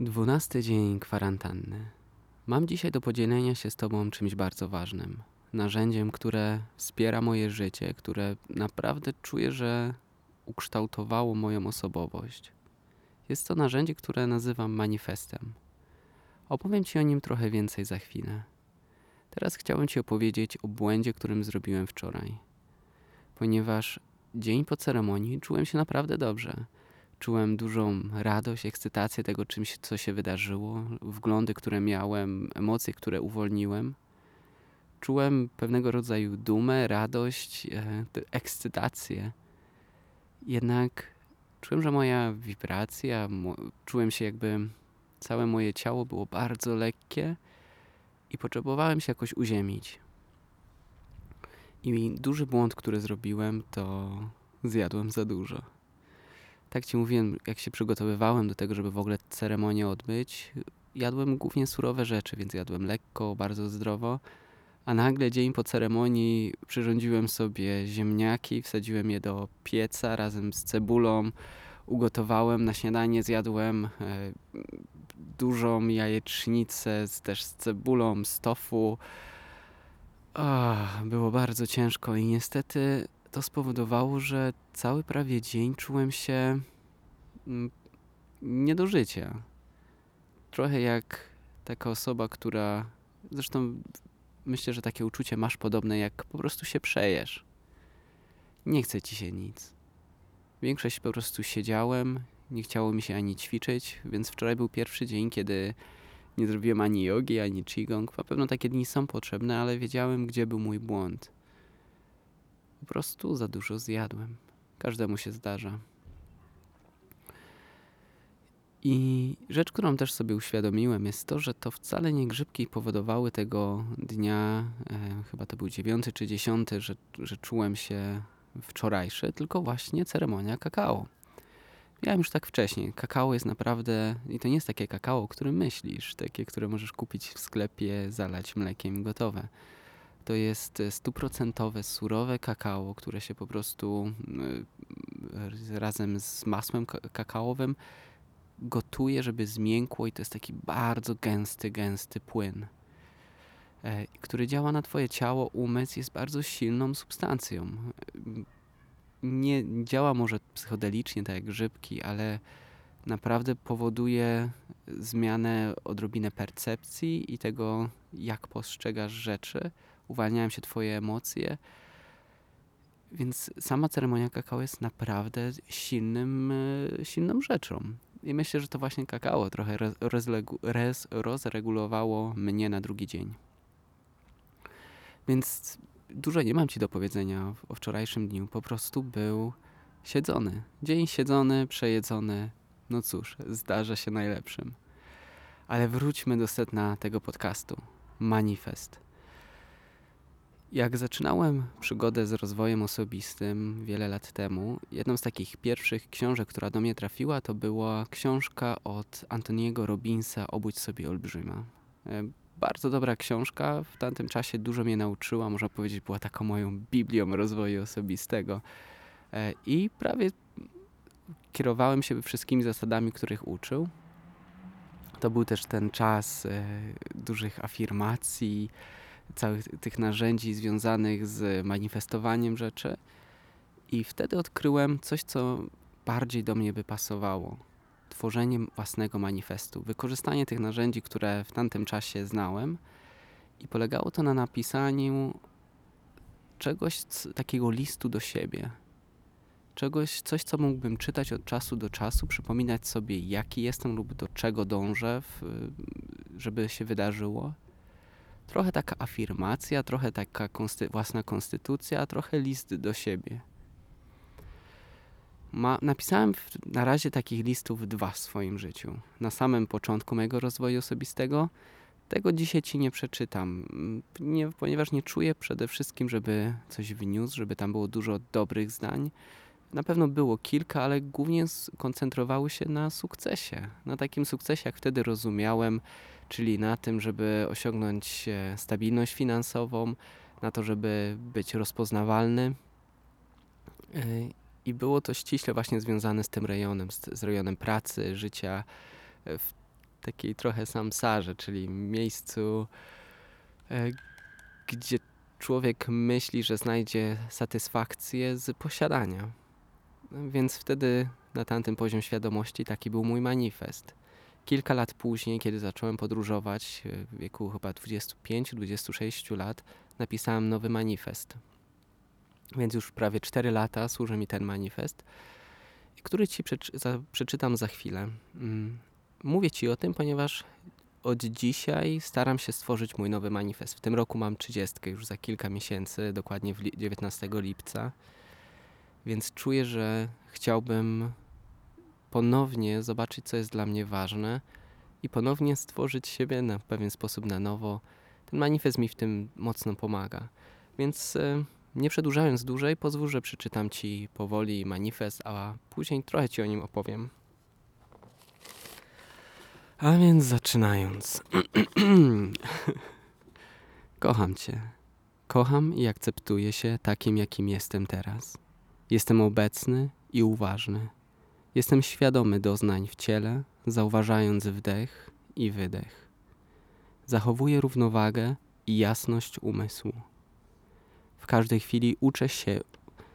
Dwunasty dzień kwarantanny. Mam dzisiaj do podzielenia się z Tobą czymś bardzo ważnym. Narzędziem, które wspiera moje życie, które naprawdę czuję, że ukształtowało moją osobowość. Jest to narzędzie, które nazywam manifestem. Opowiem Ci o nim trochę więcej za chwilę. Teraz chciałbym Ci opowiedzieć o błędzie, którym zrobiłem wczoraj. Ponieważ dzień po ceremonii czułem się naprawdę dobrze. Czułem dużą radość, ekscytację tego, czymś, co się wydarzyło, wglądy, które miałem, emocje, które uwolniłem. Czułem pewnego rodzaju dumę, radość, e, ekscytację. Jednak czułem, że moja wibracja, czułem się jakby całe moje ciało było bardzo lekkie i potrzebowałem się jakoś uziemić. I duży błąd, który zrobiłem, to zjadłem za dużo. Tak ci mówiłem, jak się przygotowywałem do tego, żeby w ogóle ceremonię odbyć, jadłem głównie surowe rzeczy, więc jadłem lekko, bardzo zdrowo. A nagle dzień po ceremonii przyrządziłem sobie ziemniaki, wsadziłem je do pieca razem z cebulą, ugotowałem na śniadanie, zjadłem e, dużą jajecznicę z, też z cebulą, z tofu. Oh, było bardzo ciężko i niestety to spowodowało, że cały prawie dzień czułem się mm, nie do życia. Trochę jak taka osoba, która zresztą myślę, że takie uczucie masz podobne, jak po prostu się przejesz. Nie chce ci się nic. Większość po prostu siedziałem, nie chciało mi się ani ćwiczyć, więc wczoraj był pierwszy dzień, kiedy nie zrobiłem ani jogi, ani qigong. Na pewno takie dni są potrzebne, ale wiedziałem, gdzie był mój błąd. Po prostu za dużo zjadłem. Każdemu się zdarza. I rzecz, którą też sobie uświadomiłem, jest to, że to wcale nie grzybki powodowały tego dnia, e, chyba to był dziewiąty czy dziesiąty, że, że czułem się wczorajszy, tylko właśnie ceremonia kakao. Miałem już tak wcześniej. Kakao jest naprawdę, i to nie jest takie kakao, o którym myślisz, takie, które możesz kupić w sklepie, zalać mlekiem i gotowe. To jest stuprocentowe, surowe kakao, które się po prostu y, razem z masłem kakaowym gotuje, żeby zmiękło i to jest taki bardzo gęsty, gęsty płyn, e, który działa na twoje ciało, umysł, jest bardzo silną substancją. Nie działa może psychodelicznie, tak jak grzybki, ale naprawdę powoduje zmianę, odrobinę percepcji i tego, jak postrzegasz rzeczy. Uwalniają się twoje emocje. Więc sama ceremonia kakao jest naprawdę silnym, e, silną rzeczą. I myślę, że to właśnie kakao trochę rozregulowało mnie na drugi dzień. Więc dużo nie mam ci do powiedzenia o wczorajszym dniu. Po prostu był siedzony. Dzień siedzony, przejedzony. No cóż, zdarza się najlepszym. Ale wróćmy do setna tego podcastu. Manifest. Jak zaczynałem przygodę z rozwojem osobistym wiele lat temu, jedną z takich pierwszych książek, która do mnie trafiła, to była książka od Antoniego Robinsa Obudź sobie olbrzyma. Bardzo dobra książka, w tamtym czasie dużo mnie nauczyła, można powiedzieć, była taką moją biblią rozwoju osobistego. E, I prawie kierowałem się wszystkimi zasadami, których uczył. To był też ten czas e, dużych afirmacji, całych tych narzędzi związanych z manifestowaniem rzeczy. I wtedy odkryłem coś, co bardziej do mnie by pasowało. Tworzenie własnego manifestu, wykorzystanie tych narzędzi, które w tamtym czasie znałem, i polegało to na napisaniu czegoś takiego listu do siebie. Czegoś, coś, co mógłbym czytać od czasu do czasu, przypominać sobie, jaki jestem lub do czego dążę, żeby się wydarzyło Trochę taka afirmacja, trochę taka konsty własna konstytucja, trochę list do siebie. Ma, napisałem w, na razie takich listów dwa w swoim życiu. Na samym początku mojego rozwoju osobistego. Tego dzisiaj ci nie przeczytam, nie, ponieważ nie czuję przede wszystkim, żeby coś wniósł, żeby tam było dużo dobrych zdań. Na pewno było kilka, ale głównie skoncentrowały się na sukcesie. Na takim sukcesie, jak wtedy rozumiałem, czyli na tym, żeby osiągnąć e, stabilność finansową, na to, żeby być rozpoznawalny. I było to ściśle właśnie związane z tym rejonem, z, z rejonem pracy, życia y, w takiej trochę samsarze, czyli miejscu, y, gdzie człowiek myśli, że znajdzie satysfakcję z posiadania. Więc wtedy na tamtym poziom świadomości taki był mój manifest. Kilka lat później, kiedy zacząłem podróżować, w wieku chyba 25-26 lat, napisałem nowy manifest. Więc już prawie 4 lata służy mi ten manifest, który ci przeczy za, przeczytam za chwilę. Mm, mówię ci o tym, ponieważ od dzisiaj staram się stworzyć mój nowy manifest. W tym roku mam 30, już za kilka miesięcy, dokładnie 19 lipca. Więc czuję, że chciałbym ponownie zobaczyć, co jest dla mnie ważne i ponownie stworzyć siebie na pewien sposób na nowo. Ten manifest mi w tym mocno pomaga. Więc e, nie przedłużając dłużej, pozwól, że przeczytam Ci powoli manifest, a później trochę Ci o nim opowiem. A więc zaczynając. Kocham Cię. Kocham i akceptuję się takim, jakim jestem teraz. Jestem obecny i uważny. Jestem świadomy doznań w ciele, zauważając wdech i wydech. Zachowuję równowagę i jasność umysłu. W każdej chwili uczę się,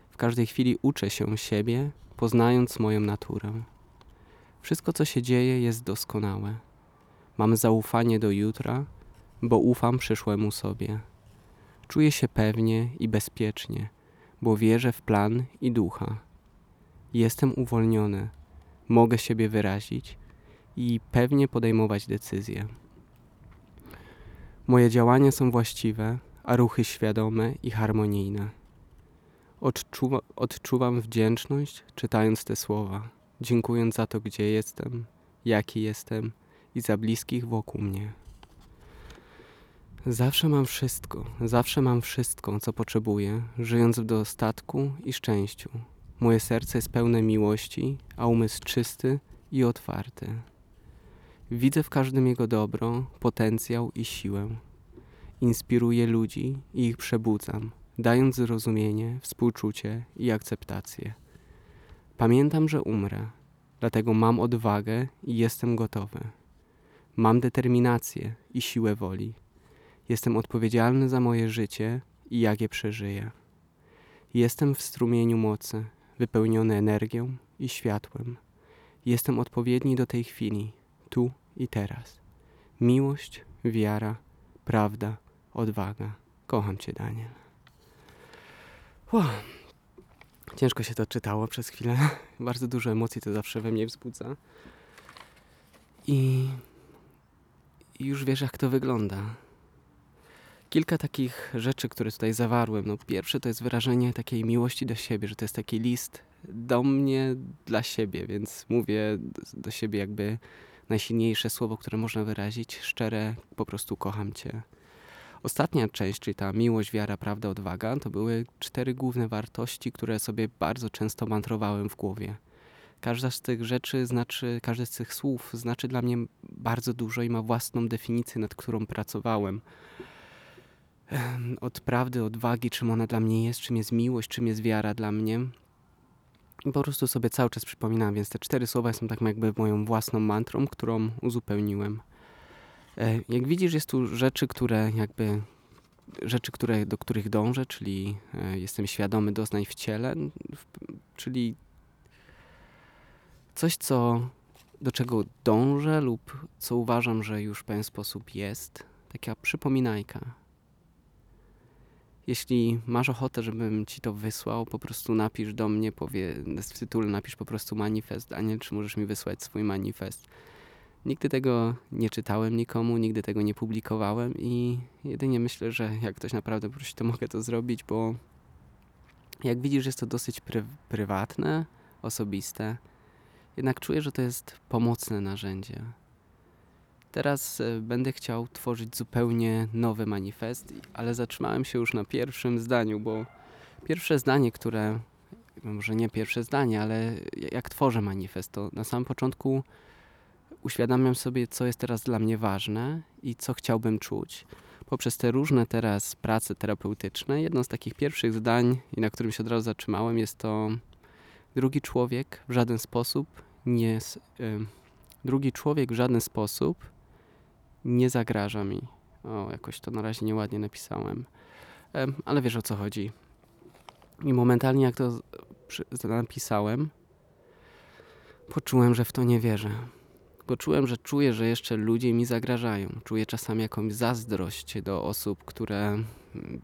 w każdej chwili uczę się siebie, poznając moją naturę. Wszystko, co się dzieje, jest doskonałe. Mam zaufanie do jutra, bo ufam przyszłemu sobie. Czuję się pewnie i bezpiecznie, bo wierzę w plan i ducha. Jestem uwolniony, mogę siebie wyrazić i pewnie podejmować decyzje. Moje działania są właściwe, a ruchy świadome i harmonijne. Odczuwa, odczuwam wdzięczność, czytając te słowa, dziękując za to, gdzie jestem, jaki jestem i za bliskich wokół mnie. Zawsze mam wszystko, zawsze mam wszystko, co potrzebuję, żyjąc w dostatku i szczęściu. Moje serce jest pełne miłości, a umysł czysty i otwarty. Widzę w każdym jego dobro, potencjał i siłę. Inspiruję ludzi i ich przebudzam, dając zrozumienie, współczucie i akceptację. Pamiętam, że umrę, dlatego mam odwagę i jestem gotowy. Mam determinację i siłę woli. Jestem odpowiedzialny za moje życie i jak je przeżyję. Jestem w strumieniu mocy, wypełniony energią i światłem. Jestem odpowiedni do tej chwili, tu i teraz. Miłość, wiara, prawda, odwaga. Kocham Cię, Daniel. Wow. Ciężko się to czytało przez chwilę. Bardzo dużo emocji to zawsze we mnie wzbudza. I, już wiesz, jak to wygląda. Kilka takich rzeczy, które tutaj zawarłem. No, pierwsze to jest wyrażenie takiej miłości do siebie, że to jest taki list do mnie dla siebie, więc mówię do siebie jakby najsilniejsze słowo, które można wyrazić, szczere, po prostu kocham Cię. Ostatnia część, czyli ta miłość, wiara, prawda, odwaga, to były cztery główne wartości, które sobie bardzo często mantrowałem w głowie. Każda z tych rzeczy znaczy, każde z tych słów znaczy dla mnie bardzo dużo i ma własną definicję, nad którą pracowałem. Od prawdy, odwagi, czym ona dla mnie jest, czym jest miłość, czym jest wiara dla mnie. I po prostu sobie cały czas przypominam, więc te cztery słowa są tak jakby moją własną mantrą, którą uzupełniłem. E, jak widzisz, jest tu rzeczy, które jakby rzeczy, które, do których dążę, czyli e, jestem świadomy doznań w ciele, czyli coś, co, do czego dążę lub co uważam, że już w pewien sposób jest. Taka przypominajka. Jeśli masz ochotę, żebym ci to wysłał, po prostu napisz do mnie, powie, w tytule napisz po prostu manifest. Daniel, czy możesz mi wysłać swój manifest? Nigdy tego nie czytałem nikomu, nigdy tego nie publikowałem i jedynie myślę, że jak ktoś naprawdę prosi, to mogę to zrobić, bo jak widzisz, jest to dosyć pry prywatne, osobiste. Jednak czuję, że to jest pomocne narzędzie. Teraz e, będę chciał tworzyć zupełnie nowy manifest, ale zatrzymałem się już na pierwszym zdaniu, bo pierwsze zdanie, które, może nie pierwsze zdanie, ale jak tworzę manifest, to na samym początku uświadamiam sobie, co jest teraz dla mnie ważne i co chciałbym czuć. Poprzez te różne teraz prace terapeutyczne, jedno z takich pierwszych zdań, i na którym się od razu zatrzymałem, jest to drugi człowiek w żaden sposób nie. Drugi człowiek w żaden sposób nie zagraża mi. O, jakoś to na razie nieładnie napisałem. Ale wiesz o co chodzi. I momentalnie, jak to napisałem, poczułem, że w to nie wierzę. Poczułem, że czuję, że jeszcze ludzie mi zagrażają. Czuję czasami jakąś zazdrość do osób, które mm,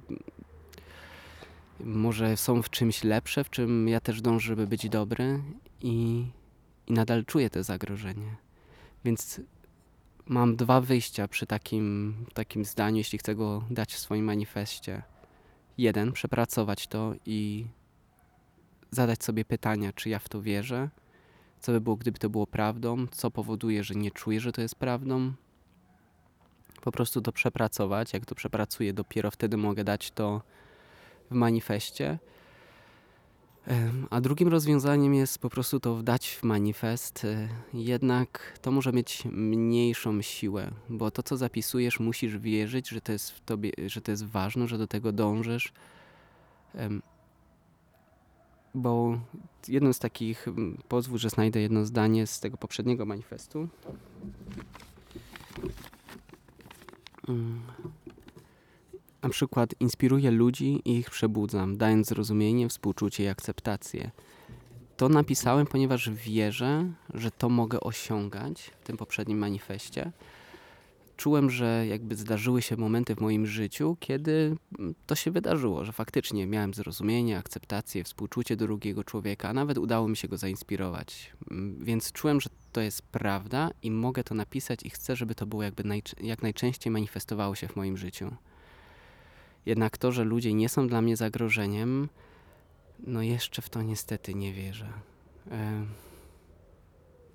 może są w czymś lepsze, w czym ja też dążę, żeby być dobry i, i nadal czuję to zagrożenie. Więc mam dwa wyjścia przy takim, takim zdaniu, jeśli chcę go dać w swoim manifestie. Jeden, przepracować to i zadać sobie pytania, czy ja w to wierzę, co by było, gdyby to było prawdą, co powoduje, że nie czuję, że to jest prawdą. Po prostu to przepracować. Jak to przepracuję, dopiero wtedy mogę dać to w manifestie. A drugim rozwiązaniem jest po prostu to wdać w manifest, e, jednak to może mieć mniejszą siłę, bo to, co zapisujesz, musisz wierzyć, że to jest w tobie, że to jest ważne, że do tego dążysz. Bo jedno z takich, pozwól, że znajdę jedno zdanie z tego poprzedniego manifestu. Mm na przykład inspiruję ludzi i ich przebudzam, dając zrozumienie, współczucie i akceptację. To napisałem, ponieważ wierzę, że to mogę osiągać w tym poprzednim manifestie. Czułem, że jakby zdarzyły się momenty w moim życiu, kiedy to się wydarzyło, że faktycznie miałem zrozumienie, akceptację, współczucie do drugiego człowieka, a nawet udało mi się go zainspirować. Więc czułem, że to jest prawda i mogę to napisać i chcę, żeby to było jakby jak najczęściej manifestowało się w moim życiu. Jednak to, że ludzie nie są dla mnie zagrożeniem, no jeszcze w to niestety nie wierzę.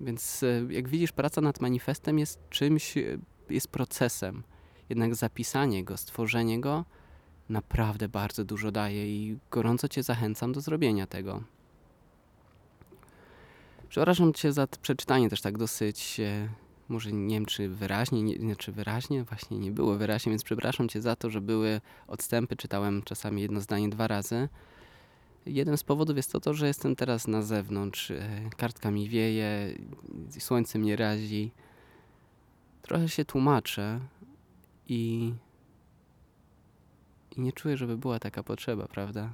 Więc e, jak widzisz, praca nad manifestem jest czymś, e, jest procesem. Jednak zapisanie go, stworzenie go naprawdę bardzo dużo daje i gorąco Cię zachęcam do zrobienia tego. Przepraszam Cię za przeczytanie też tak dosyć może nie wiem, czy wyraźnie, nie, czy wyraźnie, właśnie nie było wyraźnie, więc przepraszam Cię za to, że były odstępy, czytałem czasami jedno zdanie dwa razy. Jeden z powodów jest to, to że jestem teraz na zewnątrz, e, kartka mi wieje, słońce mnie razi. Trochę się tłumaczę i, i nie czuję, żeby była taka potrzeba, prawda?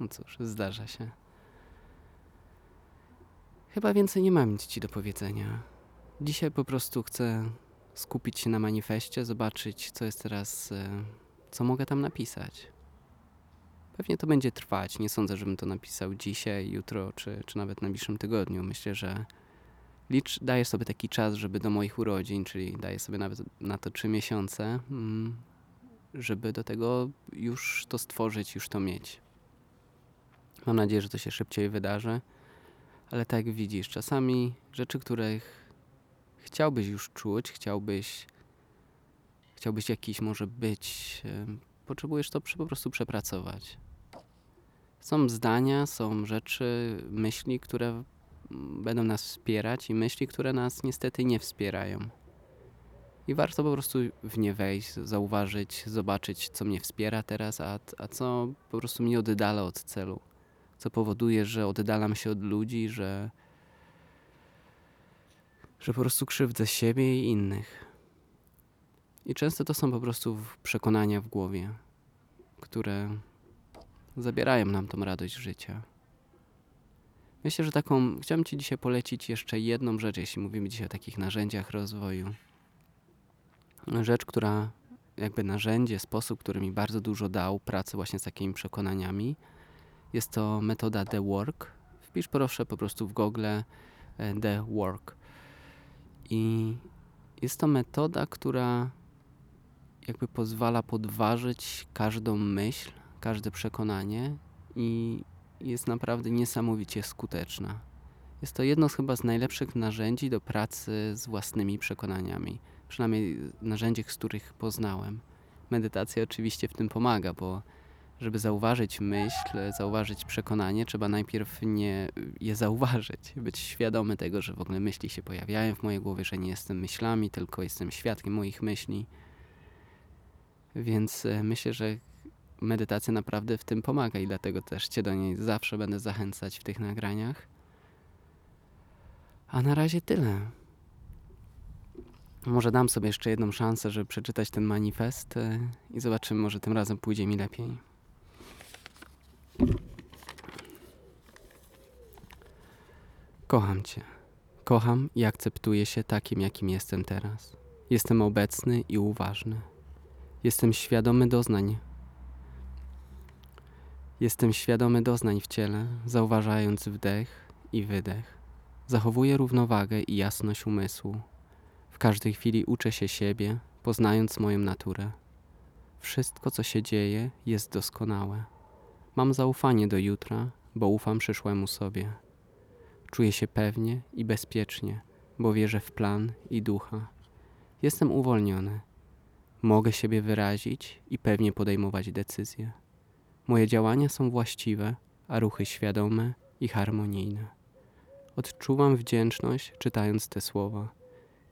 No cóż, zdarza się. Chyba więcej nie mam nic Ci do powiedzenia. Dzisiaj po prostu chcę skupić się na manifestie, zobaczyć, co jest teraz, e, co mogę tam napisać. Pewnie to będzie trwać. Nie sądzę, żebym to napisał dzisiaj, jutro, czy, czy nawet w najbliższym tygodniu. Myślę, że licz, daję sobie taki czas, żeby do moich urodzin, czyli daję sobie nawet na to trzy miesiące, mm, żeby do tego już to stworzyć, już to mieć. Mam nadzieję, że to się szybciej wydarzy, ale tak jak widzisz, czasami rzeczy, których chciałbyś już czuć, chciałbyś, chciałbyś jakiś może być, potrzebujesz to po prostu przepracować. Są zdania, są rzeczy, myśli, które będą nas wspierać i myśli, które nas niestety nie wspierają. I warto po prostu w nie wejść, zauważyć, zobaczyć, co mnie wspiera teraz, a, a co po prostu mnie oddala od celu. Co powoduje, że oddalam się od ludzi, że że po prostu krzywdzę siebie i innych. I często to są po prostu przekonania w głowie, które zabierają nam tą radość życia. Myślę, że taką. Chciałbym Ci dzisiaj polecić jeszcze jedną rzecz, jeśli mówimy dzisiaj o takich narzędziach rozwoju. Rzecz, która, jakby narzędzie, sposób, który mi bardzo dużo dał pracy właśnie z takimi przekonaniami, jest to metoda The Work. Wpisz proszę po prostu w Google e, The Work. I jest to metoda, która jakby pozwala podważyć każdą myśl, każde przekonanie i jest naprawdę niesamowicie skuteczna. Jest to jedno z chyba z najlepszych narzędzi do pracy z własnymi przekonaniami, przynajmniej narzędzi, z których poznałem. Medytacja oczywiście w tym pomaga, bo żeby zauważyć myśl, zauważyć przekonanie, trzeba najpierw nie je zauważyć, być świadomy tego, że w ogóle myśli się pojawiają w mojej głowie, że nie jestem myślami, tylko jestem świadkiem moich myśli. Więc e, myślę, że medytacja naprawdę w tym pomaga i dlatego też Cię do niej zawsze będę zachęcać w tych nagraniach. A na razie tyle. Może dam sobie jeszcze jedną szansę, żeby przeczytać ten manifest e, i zobaczymy, może tym razem pójdzie mi lepiej. Kocham Cię. Kocham i akceptuję się takim, jakim jestem teraz. Jestem obecny i uważny. Jestem świadomy doznań. Jestem świadomy doznań w ciele, zauważając wdech i wydech. Zachowuję równowagę i jasność umysłu. W każdej chwili uczę się siebie, poznając moją naturę. Wszystko, co się dzieje, jest doskonałe. Mam zaufanie do jutra, bo ufam przyszłemu sobie. Czuję się pewnie i bezpiecznie, bo wierzę w plan i ducha. Jestem uwolniony. Mogę siebie wyrazić i pewnie podejmować decyzje. Moje działania są właściwe, a ruchy świadome i harmonijne. Odczuwam wdzięczność czytając te słowa,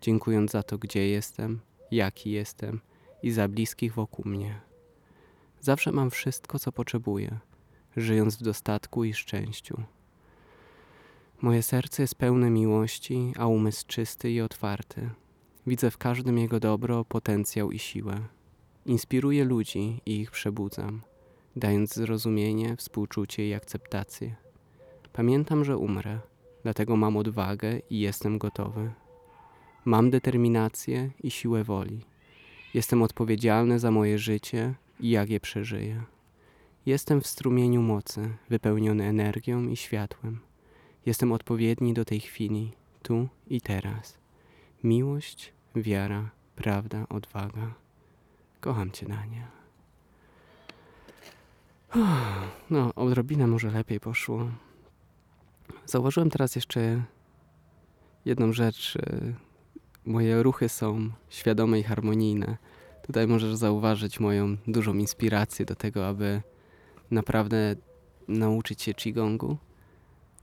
dziękując za to, gdzie jestem, jaki jestem i za bliskich wokół mnie. Zawsze mam wszystko, co potrzebuję, żyjąc w dostatku i szczęściu. Moje serce jest pełne miłości, a umysł czysty i otwarty. Widzę w każdym jego dobro, potencjał i siłę. Inspiruję ludzi i ich przebudzam, dając zrozumienie, współczucie i akceptację. Pamiętam, że umrę, dlatego mam odwagę i jestem gotowy. Mam determinację i siłę woli. Jestem odpowiedzialny za moje życie i jak je przeżyję. Jestem w strumieniu mocy, wypełniony energią i światłem. Jestem odpowiedni do tej chwili, tu i teraz. Miłość, wiara, prawda, odwaga. Kocham Cię, Dania. No, odrobinę może lepiej poszło. Zauważyłem teraz jeszcze jedną rzecz. y, Moje ruchy są świadome i harmonijne. Tutaj możesz zauważyć moją dużą inspirację do tego, aby naprawdę nauczyć się Qigongu.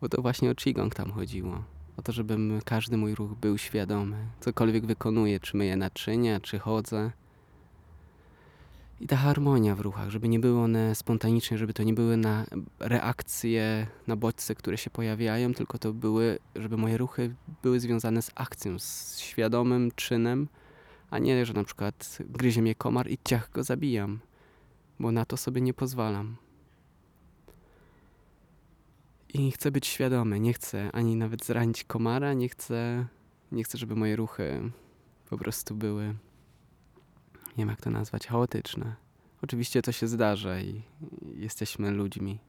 Bo to właśnie o Qigong tam chodziło. O to, żebym każdy mój ruch był świadomy. Cokolwiek wykonuję, czy myję naczynia, czy chodzę. I ta harmonia w ruchach, żeby nie były one spontaniczne, żeby to nie były na reakcje, na bodźce, które się pojawiają, tylko to były, żeby moje ruchy były związane z akcją, z świadomym czynem, a nie, że na przykład gryzie mnie komar i ciach go zabijam, bo na to sobie nie pozwalam. I chcę być świadomy, nie chcę ani nawet zranić komara, nie chcę, nie chcę, żeby moje ruchy po prostu były, nie wiem jak to nazwać, chaotyczne. Oczywiście to się zdarza i jesteśmy ludźmi.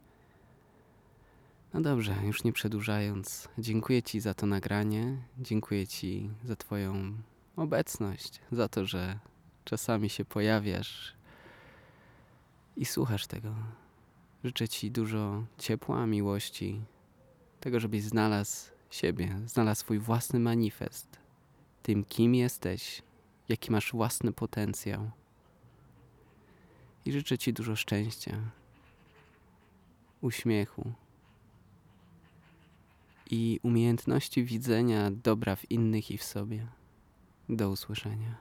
No dobrze, już nie przedłużając, dziękuję Ci za to nagranie, dziękuję Ci za Twoją obecność, za to, że czasami się pojawiasz i słuchasz tego. Życzę Ci dużo ciepła, miłości, tego, żebyś znalazł siebie, znalazł swój własny manifest, tym kim jesteś, jaki masz własny potencjał. I życzę Ci dużo szczęścia, uśmiechu i umiejętności widzenia dobra w innych i w sobie. Do usłyszenia.